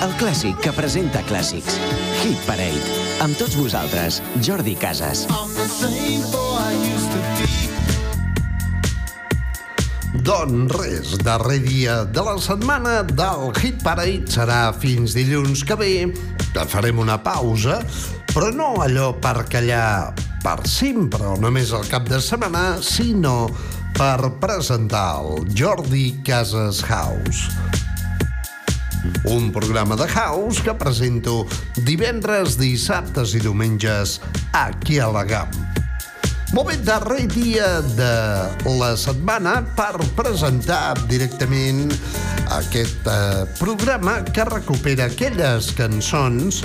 El clàssic que presenta clàssics. Hit Parade. Amb tots vosaltres, Jordi Casas. Doncs res, darrer dia de la setmana del Hit Parade serà fins dilluns que ve, que farem una pausa, però no allò per callar per sempre o només el cap de setmana, sinó per presentar el Jordi Casas House. Un programa de house que presento divendres, dissabtes i diumenges aquí a la GAM. Bé, darrer dia de la setmana per presentar directament aquest eh, programa que recupera aquelles cançons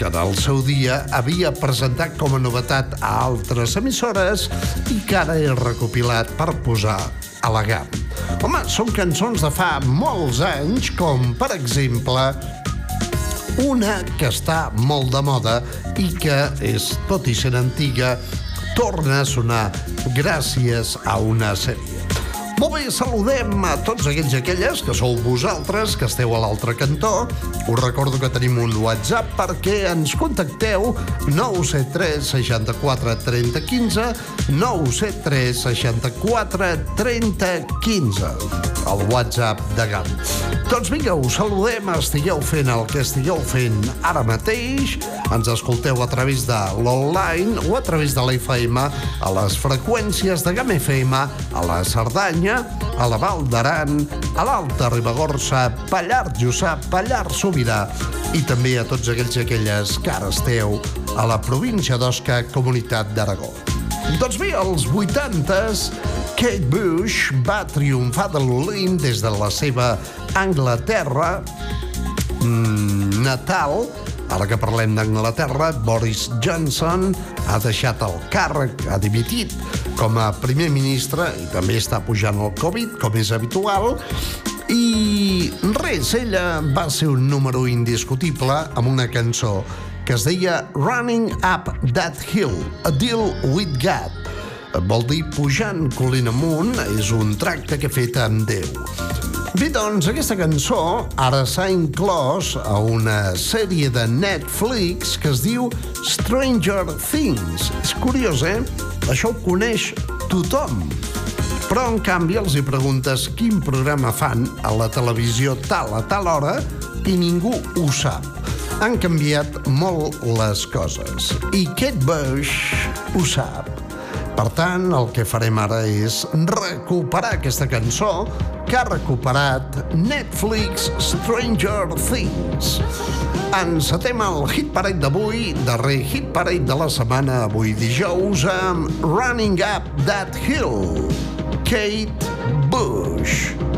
que en el seu dia havia presentat com a novetat a altres emissores i que ara he recopilat per posar GAM. Home, són cançons de fa molts anys, com per exemple una que està molt de moda i que és, tot i ser antiga, torna a sonar gràcies a una sèrie. Molt bé, saludem a tots aquells i aquelles que sou vosaltres, que esteu a l'altre cantó. Us recordo que tenim un WhatsApp perquè ens contacteu 973 64 30 15 973 64 30 15 el WhatsApp de GAM. Doncs vinga, us saludem, estigueu fent el que estigueu fent ara mateix, ens escolteu a través de l'online o a través de la FM a les freqüències de GAM FM, a la Cerdanya, a la Val d'Aran, a l'Alta Ribagorça, Pallars Jussà, Pallars Sobirà i també a tots aquells i aquelles que ara esteu a la província d'Osca, Comunitat d'Aragó. Doncs bé, als 80s, Kate Bush va triomfar de l'Olin des de la seva Anglaterra mm, natal. Ara que parlem d'Anglaterra, Boris Johnson ha deixat el càrrec, ha dimitit com a primer ministre i també està pujant el Covid, com és habitual, i res, ella va ser un número indiscutible amb una cançó que es deia Running Up That Hill, A Deal With God. Vol dir pujant colina amunt, és un tracte que he fet amb Déu. Bé, doncs, aquesta cançó ara s'ha inclòs a una sèrie de Netflix que es diu Stranger Things. És curiós, eh? Això ho coneix tothom. Però, en canvi, els hi preguntes quin programa fan a la televisió tal a tal hora i ningú ho sap. Han canviat molt les coses. I Kate Bush ho sap. Per tant, el que farem ara és recuperar aquesta cançó que ha recuperat Netflix Stranger Things. Encetem el hit parade d'avui, darrer hit parade de la setmana, avui dijous, amb Running Up That Hill, Kate Bush.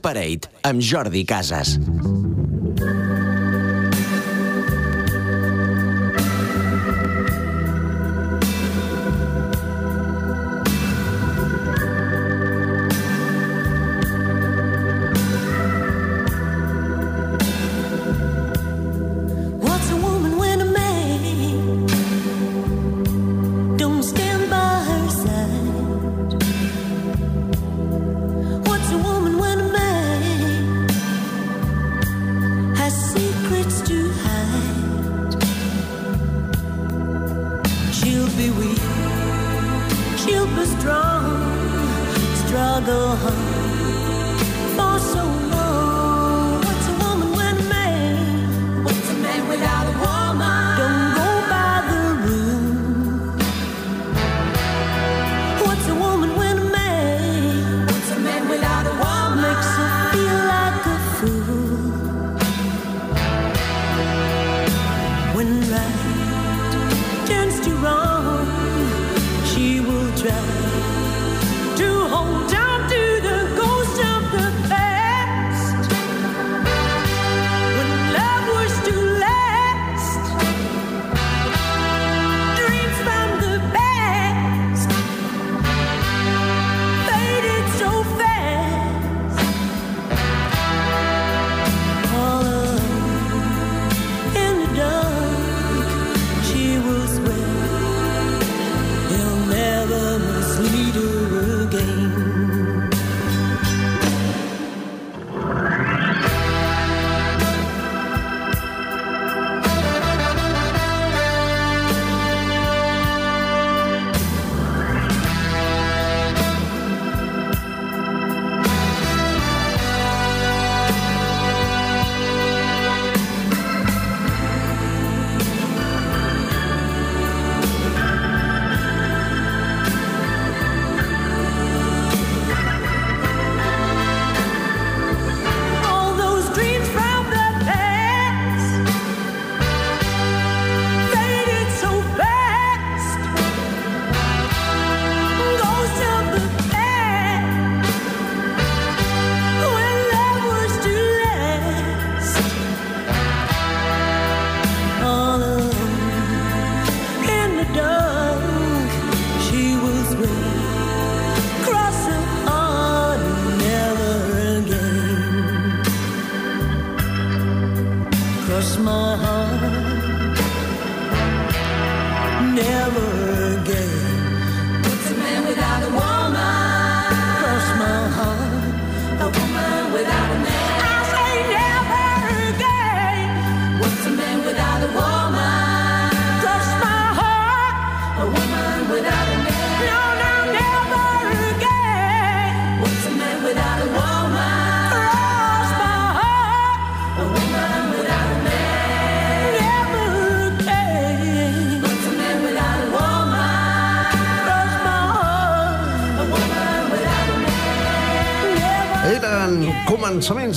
Parade amb Jordi Casas.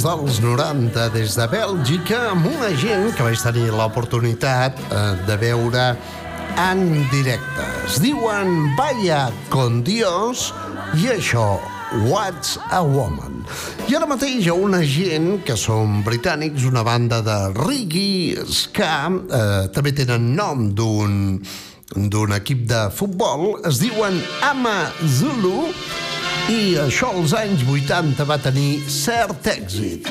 dels 90 des de Bèlgica amb una gent que vaig tenir l'oportunitat eh, de veure en directe. Es diuen Vaya con Dios i això, What's a Woman. I ara mateix hi ha una gent que són britànics, una banda de reggae, ska, eh, també tenen nom d'un d'un equip de futbol, es diuen Ama Zulu, i això als anys 80 va tenir cert èxit.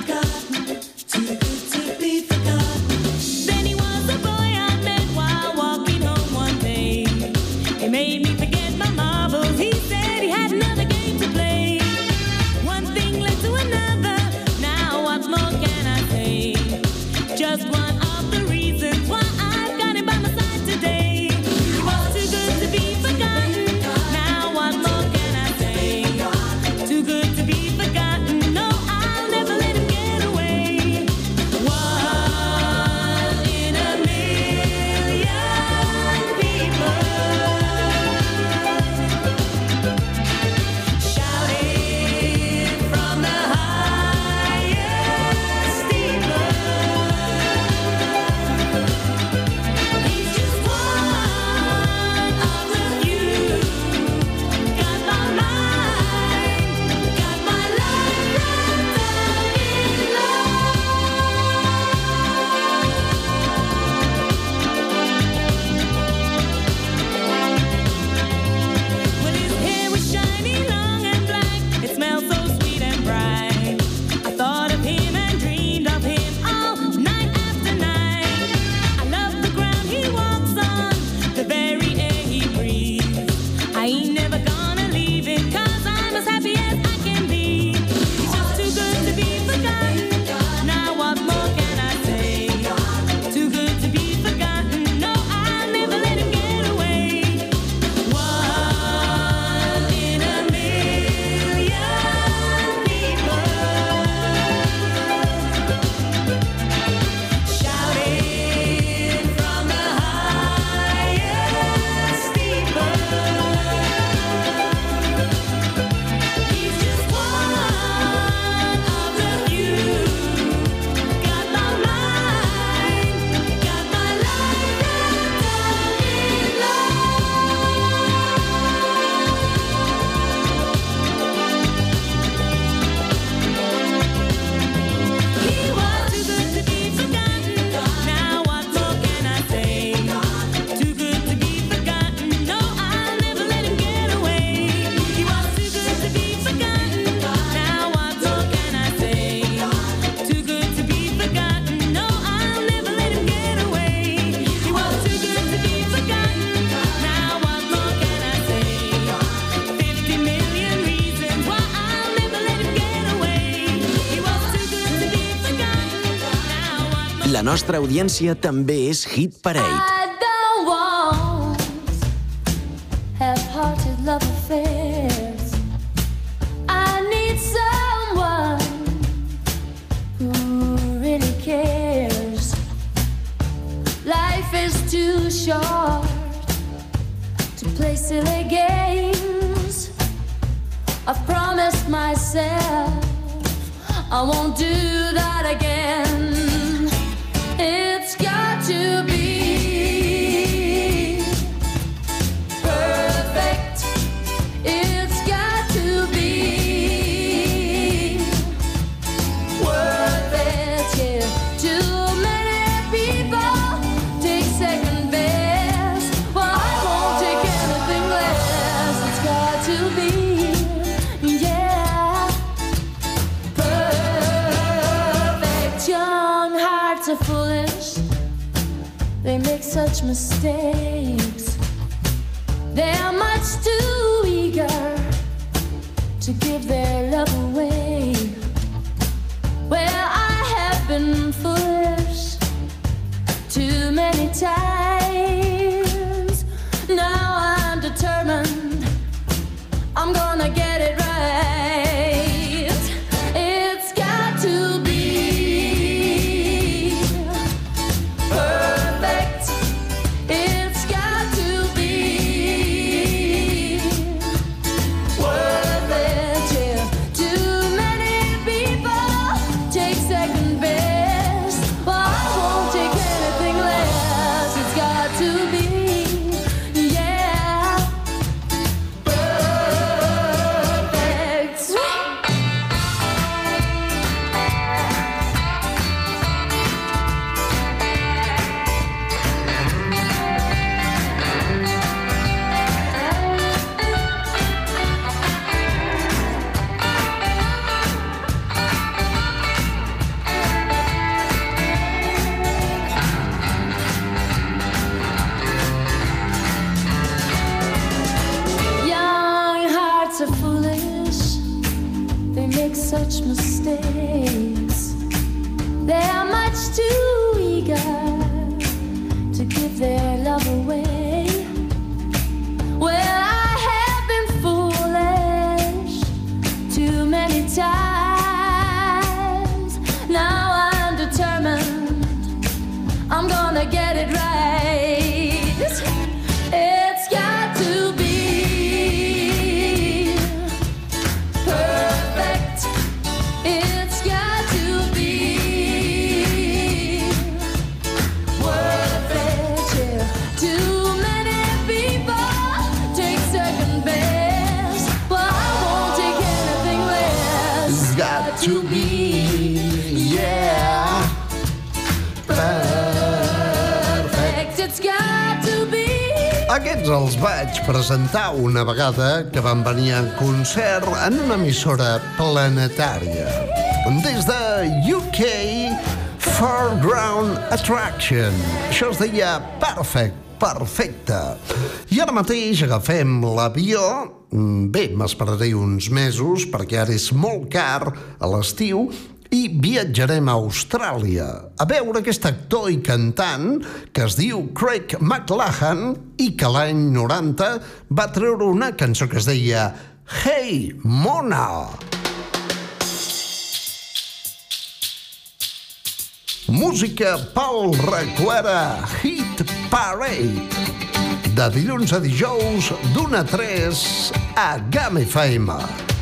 Nostra audiència també és Hit Parade. Such mistakes. They're much too eager to give their love away. Well, I have been foolish too many times. Aquests els vaig presentar una vegada que van venir en concert en una emissora planetària. Des de UK, Foreground Attraction. Això es deia Perfect, perfecte. I ara mateix agafem l'avió Mm, Bé, m'esperaré uns mesos perquè ara és molt car a l'estiu i viatjarem a Austràlia a veure aquest actor i cantant que es diu Craig McLachlan i que l'any 90 va treure una cançó que es deia Hey, Mona! Música pel Recuera Hit Parade de dilluns a dijous d'una a 3 a GAM FM.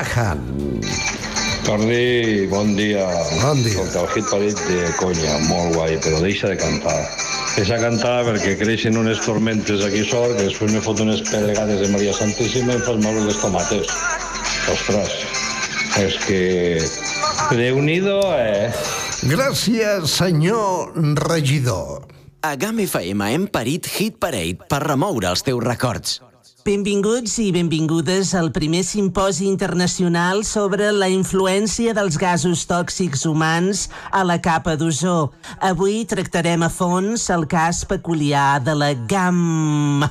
McLachlan. Jordi, bon dia. Bon dia. Escolta, el hit parit de conya, molt guai, però deixa de cantar. Deixa de cantar perquè creixen unes tormentes aquí sort, que després me fot unes pedregades de Maria Santíssima i em fas mal les tomates. Ostres, és que... Déu-n'hi-do, eh? Gràcies, senyor regidor. A GAM FM hem parit Hit Parade per remoure els teus records. Benvinguts i benvingudes al primer simposi internacional sobre la influència dels gasos tòxics humans a la capa d'ozó. Avui tractarem a fons el cas peculiar de la GAM.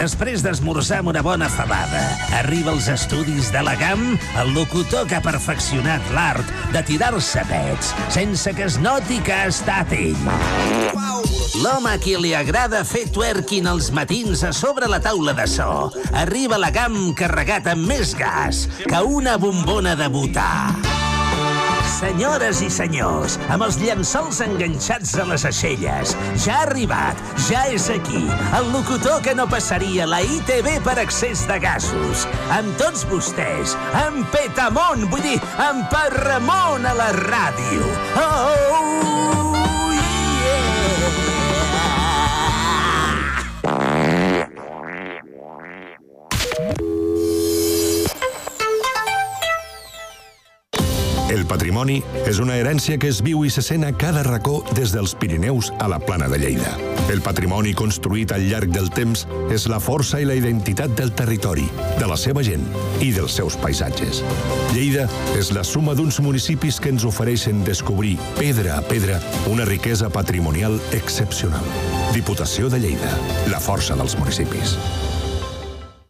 Després d'esmorzar amb una bona fabada, arriba als estudis de la GAM el locutor que ha perfeccionat l'art de tirar-se pets sense que es noti que ha estat ell. L'home a qui li agrada fer twerking als matins a sobre la taula de so. Arriba a la GAM carregat amb més gas que una bombona de butà. Senyores i senyors, amb els llençols enganxats a les aixelles, ja ha arribat, ja és aquí, el locutor que no passaria la ITV per excés de gasos. Amb tots vostès, amb Petamont, vull dir, amb Parramont a la ràdio. Oh, El patrimoni és una herència que es viu i se sent a cada racó des dels Pirineus a la plana de Lleida. El patrimoni construït al llarg del temps és la força i la identitat del territori, de la seva gent i dels seus paisatges. Lleida és la suma d'uns municipis que ens ofereixen descobrir, pedra a pedra, una riquesa patrimonial excepcional. Diputació de Lleida, la força dels municipis.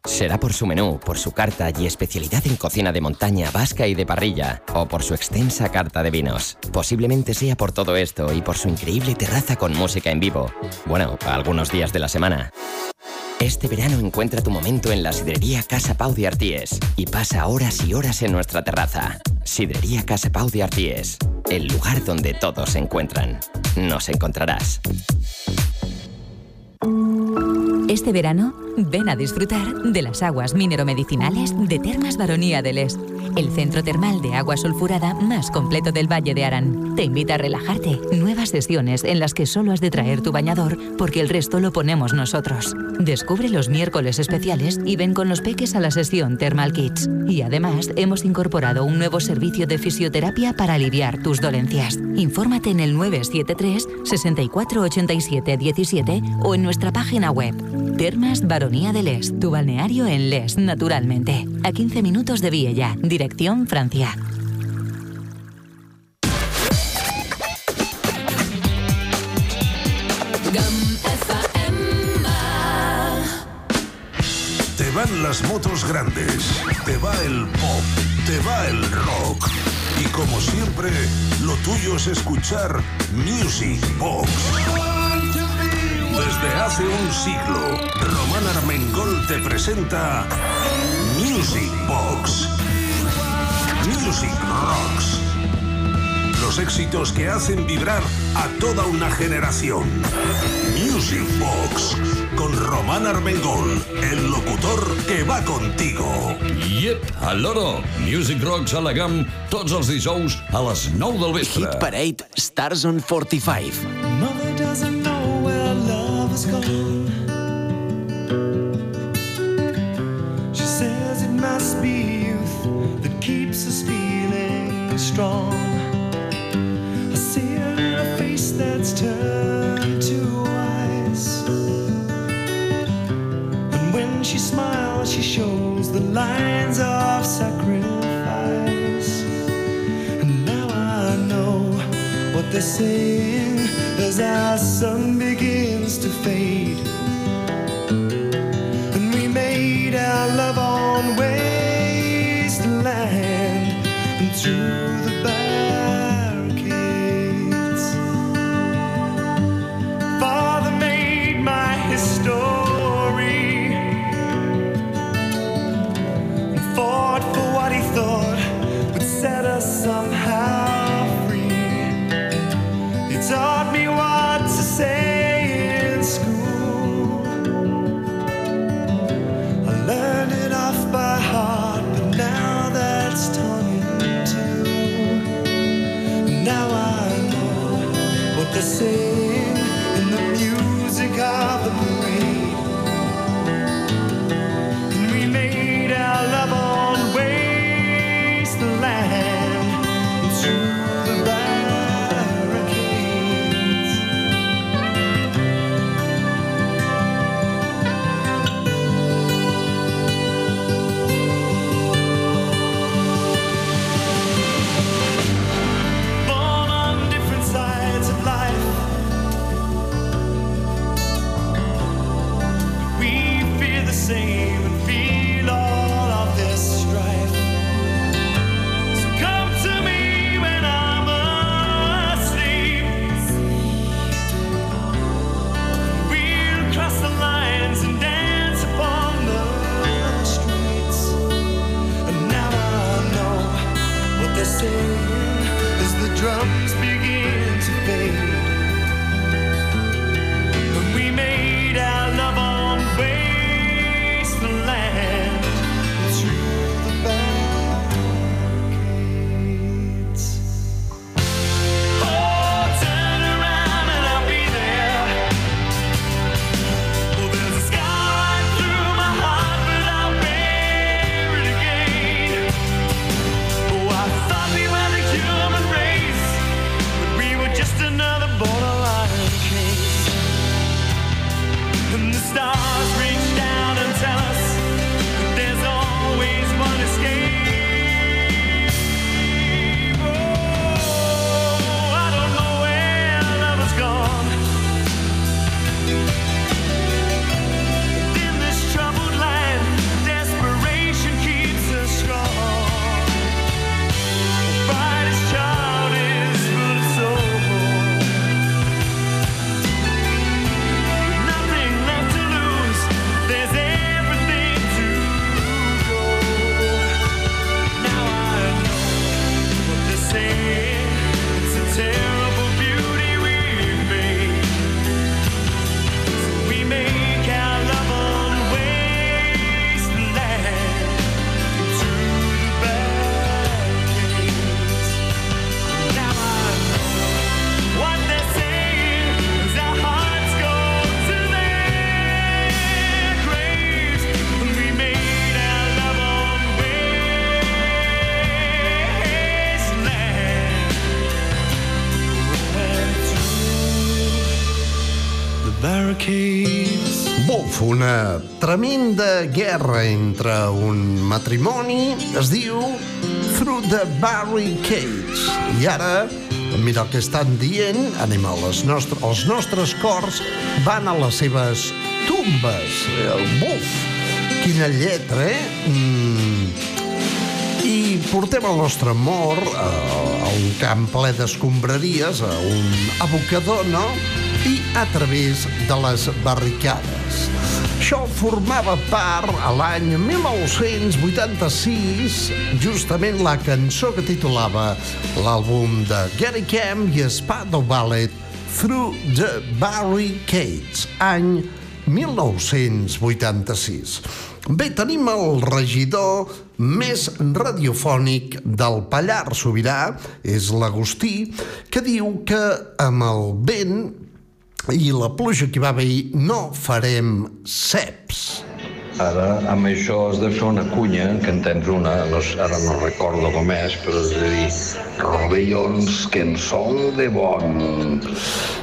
Será por su menú, por su carta y especialidad en cocina de montaña, vasca y de parrilla, o por su extensa carta de vinos. Posiblemente sea por todo esto y por su increíble terraza con música en vivo. Bueno, algunos días de la semana. Este verano encuentra tu momento en la sidrería Casa Pau de Arties y pasa horas y horas en nuestra terraza. Sidrería Casa Pau de Arties, el lugar donde todos se encuentran. Nos encontrarás. Este verano, ven a disfrutar de las aguas mineromedicinales de Termas Baronía del Est, el centro termal de agua sulfurada más completo del Valle de Arán. Te invita a relajarte. Nuevas sesiones en las que solo has de traer tu bañador porque el resto lo ponemos nosotros. Descubre los miércoles especiales y ven con los peques a la sesión Thermal Kids. Y además hemos incorporado un nuevo servicio de fisioterapia para aliviar tus dolencias. Infórmate en el 973 64 87 17 o en nuestra página web. Termas Baronía del Est, tu balneario en Les, naturalmente. A 15 minutos de Viella, dirección Francia. Te van las motos grandes, te va el pop, te va el rock. Y como siempre, lo tuyo es escuchar Music Box. Desde hace un siglo, Román Armengol te presenta Music Box. Music Rocks. Los éxitos que hacen vibrar a toda una generación. Music Box. Con Román Armengol, el locutor que va contigo. Yep, al loro. Music Rocks a la GAM tots els dijous a les 9 del vespre. Hit Parade Stars on 45. Mother doesn't know gone. She says it must be youth that keeps us feeling strong. I see her in a face that's turned to ice. And when she smiles, she shows the lines of sacrifice. And now I know what they're saying as our sun begins to fade. And we made our love on wasteland and guerra entre un matrimoni es diu Through the Barricades. I ara, mira el que estan dient, anem a les nostres, els nostres cors van a les seves tumbes. El buf! Quina lletra, eh? Mm. I portem el nostre amor a, a un camp ple d'escombraries, a un abocador, no? I a través de les barricades. Això formava part a l'any 1986, justament la cançó que titulava l'àlbum de Gary Camp i Spado Ballet Through the Barricades, any 1986. Bé, tenim el regidor més radiofònic del Pallar Sobirà, és l'Agustí, que diu que amb el vent i la pluja que va haver ahir no farem ceps. Ara, amb això has de fer una cunya, que en tens una, no, ara no recordo com és, però és de dir, rovellons que en són de bon.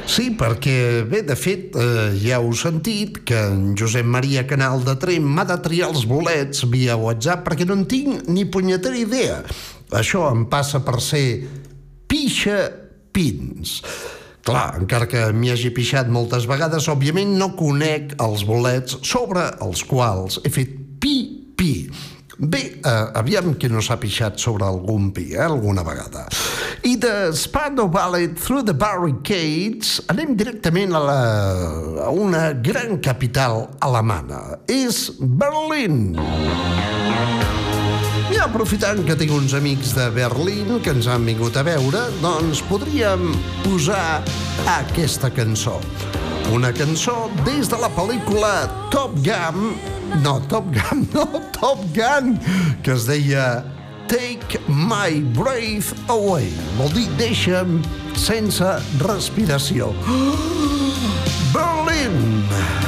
Sí, perquè, bé, de fet, eh, ja heu sentit que en Josep Maria Canal de Trem m'ha de triar els bolets via WhatsApp perquè no en tinc ni punyetera idea. Això em passa per ser pixa pins. Clar, encara que m'hi hagi pixat moltes vegades, òbviament no conec els bolets sobre els quals he fet pi-pi. Bé, eh, aviam que no s'ha pixat sobre algun pi, eh, alguna vegada. I de Spandau Ballet Through the Barricades anem directament a, la, a una gran capital alemana. És Berlín. I aprofitant que tinc uns amics de Berlín que ens han vingut a veure, doncs podríem posar aquesta cançó. Una cançó des de la pel·lícula Top Gun, no, Top Gun, no, Top Gun, que es deia Take My Breath Away. Vol dir, deixa'm sense respiració. Berlín! Watching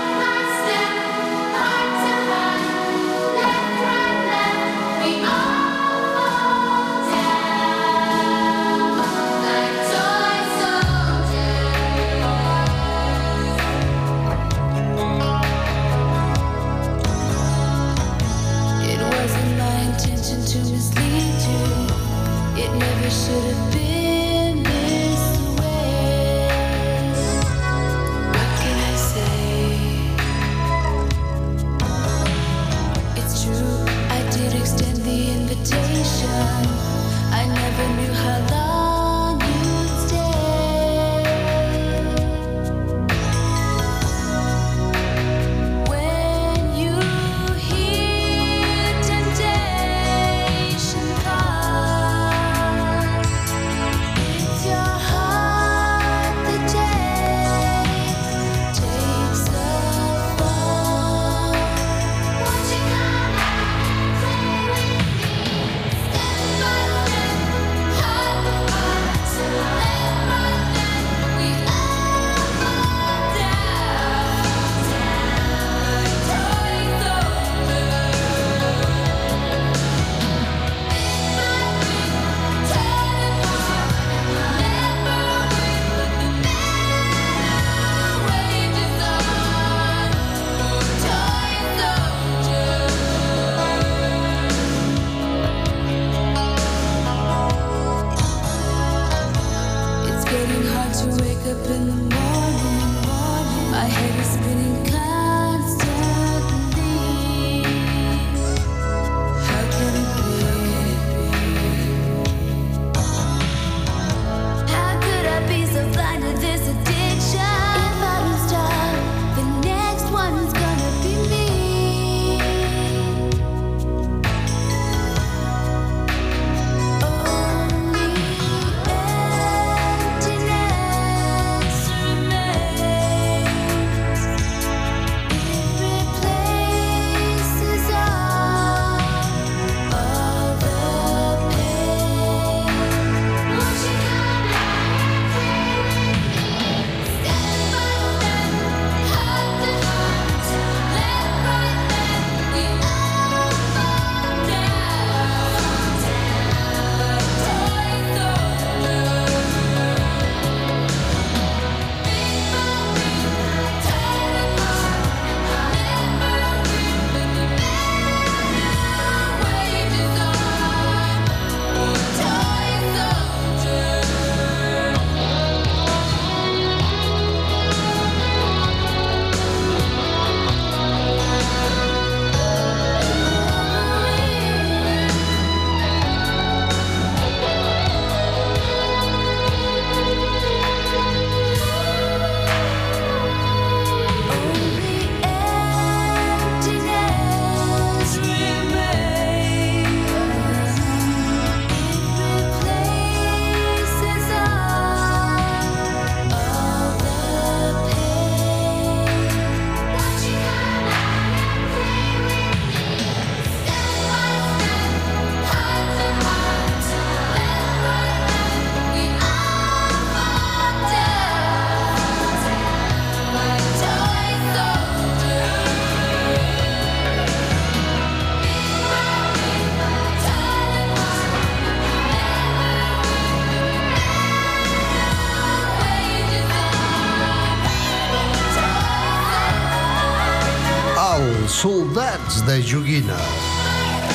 Soldats de joguina.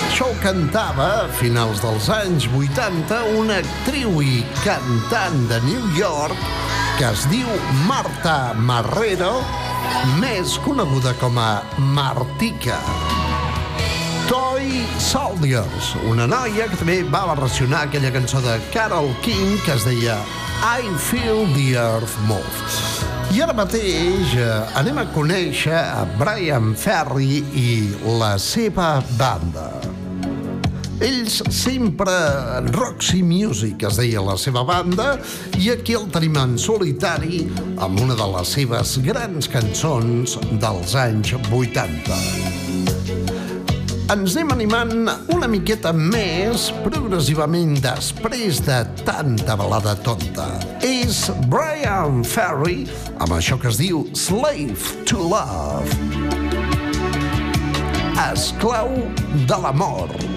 Això ho cantava a finals dels anys 80 una actriu i cantant de New York que es diu Marta Marrero, més coneguda com a Martica. Toy Soldiers, una noia que també va versionar aquella cançó de Carol King que es deia I Feel the Earth Move. I ara mateix eh, anem a conèixer a Brian Ferry i la seva banda. Ells sempre Roxy Music es deia la seva banda i aquí el tenim en solitari amb una de les seves grans cançons dels anys 80 ens anem animant una miqueta més progressivament després de tanta balada tonta. És Brian Ferry amb això que es diu Slave to Love. Esclau de l'amor. Esclau de l'amor.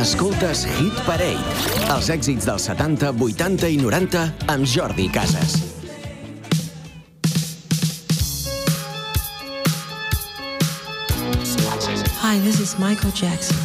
escoltes Hit Parade, els èxits dels 70, 80 i 90 amb Jordi Casas. Hi, this is Michael Jackson.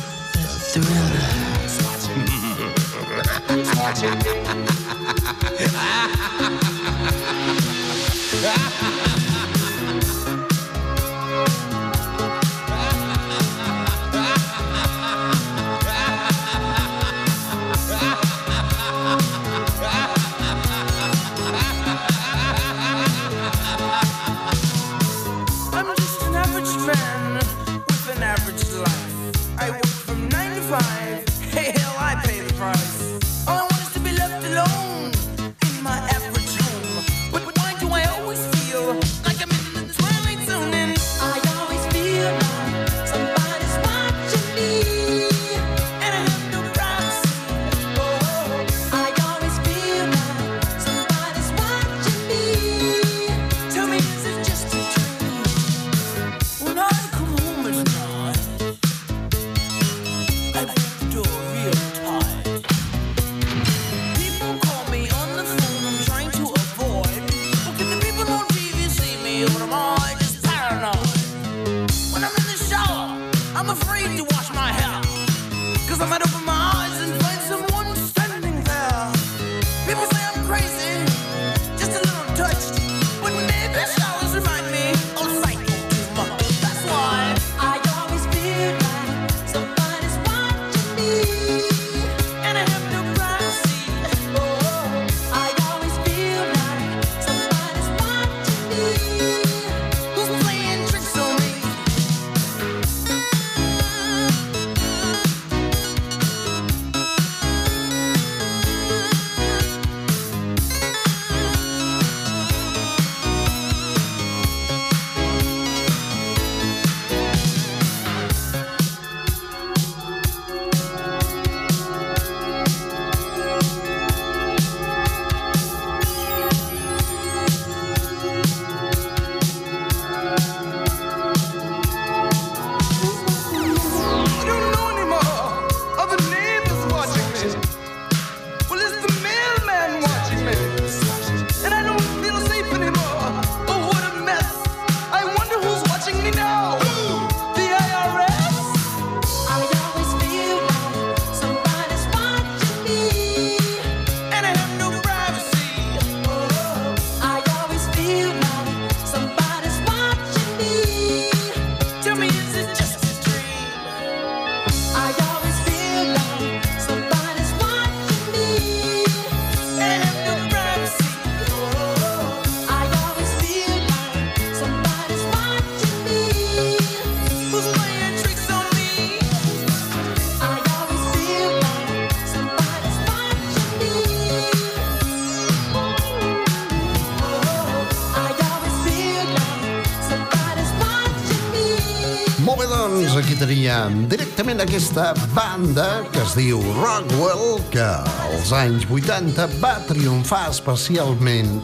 d'aquesta banda que es diu Rockwell, que als anys 80 va triomfar especialment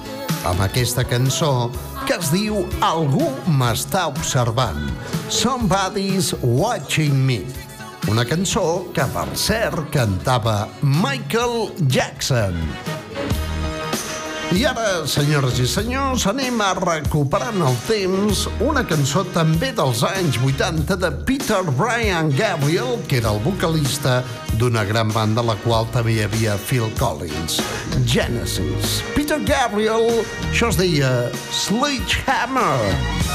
amb aquesta cançó que es diu Algú m'està observant, Somebody's Watching Me. Una cançó que, per cert, cantava Michael Jackson. Michael Jackson. I ara, senyores i senyors, anem a recuperar el temps una cançó també dels anys 80 de Peter Brian Gabriel, que era el vocalista d'una gran banda a la qual també hi havia Phil Collins, Genesis. Peter Gabriel, això es deia Sledgehammer. Sledgehammer.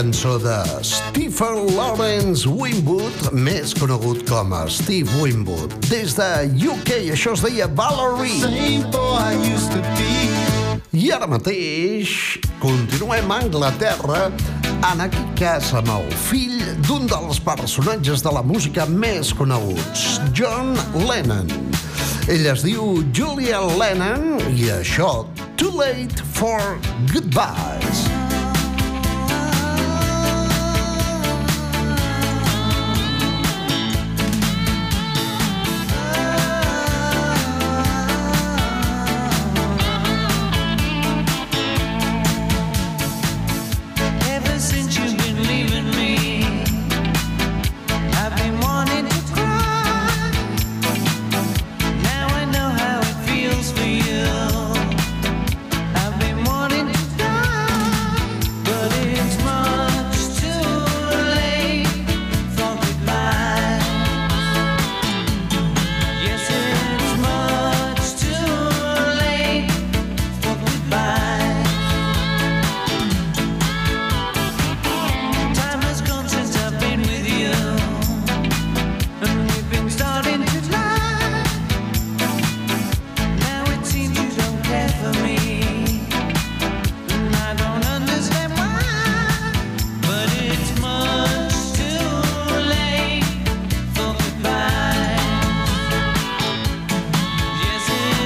cançó de Stephen Lawrence Winwood, més conegut com a Steve Winwood. Des de UK, això es deia Valerie. Boy I used to be. I ara mateix continuem a Anglaterra en aquest cas amb el fill d'un dels personatges de la música més coneguts, John Lennon. Ell es diu Julian Lennon i això, Too Late for Goodbyes.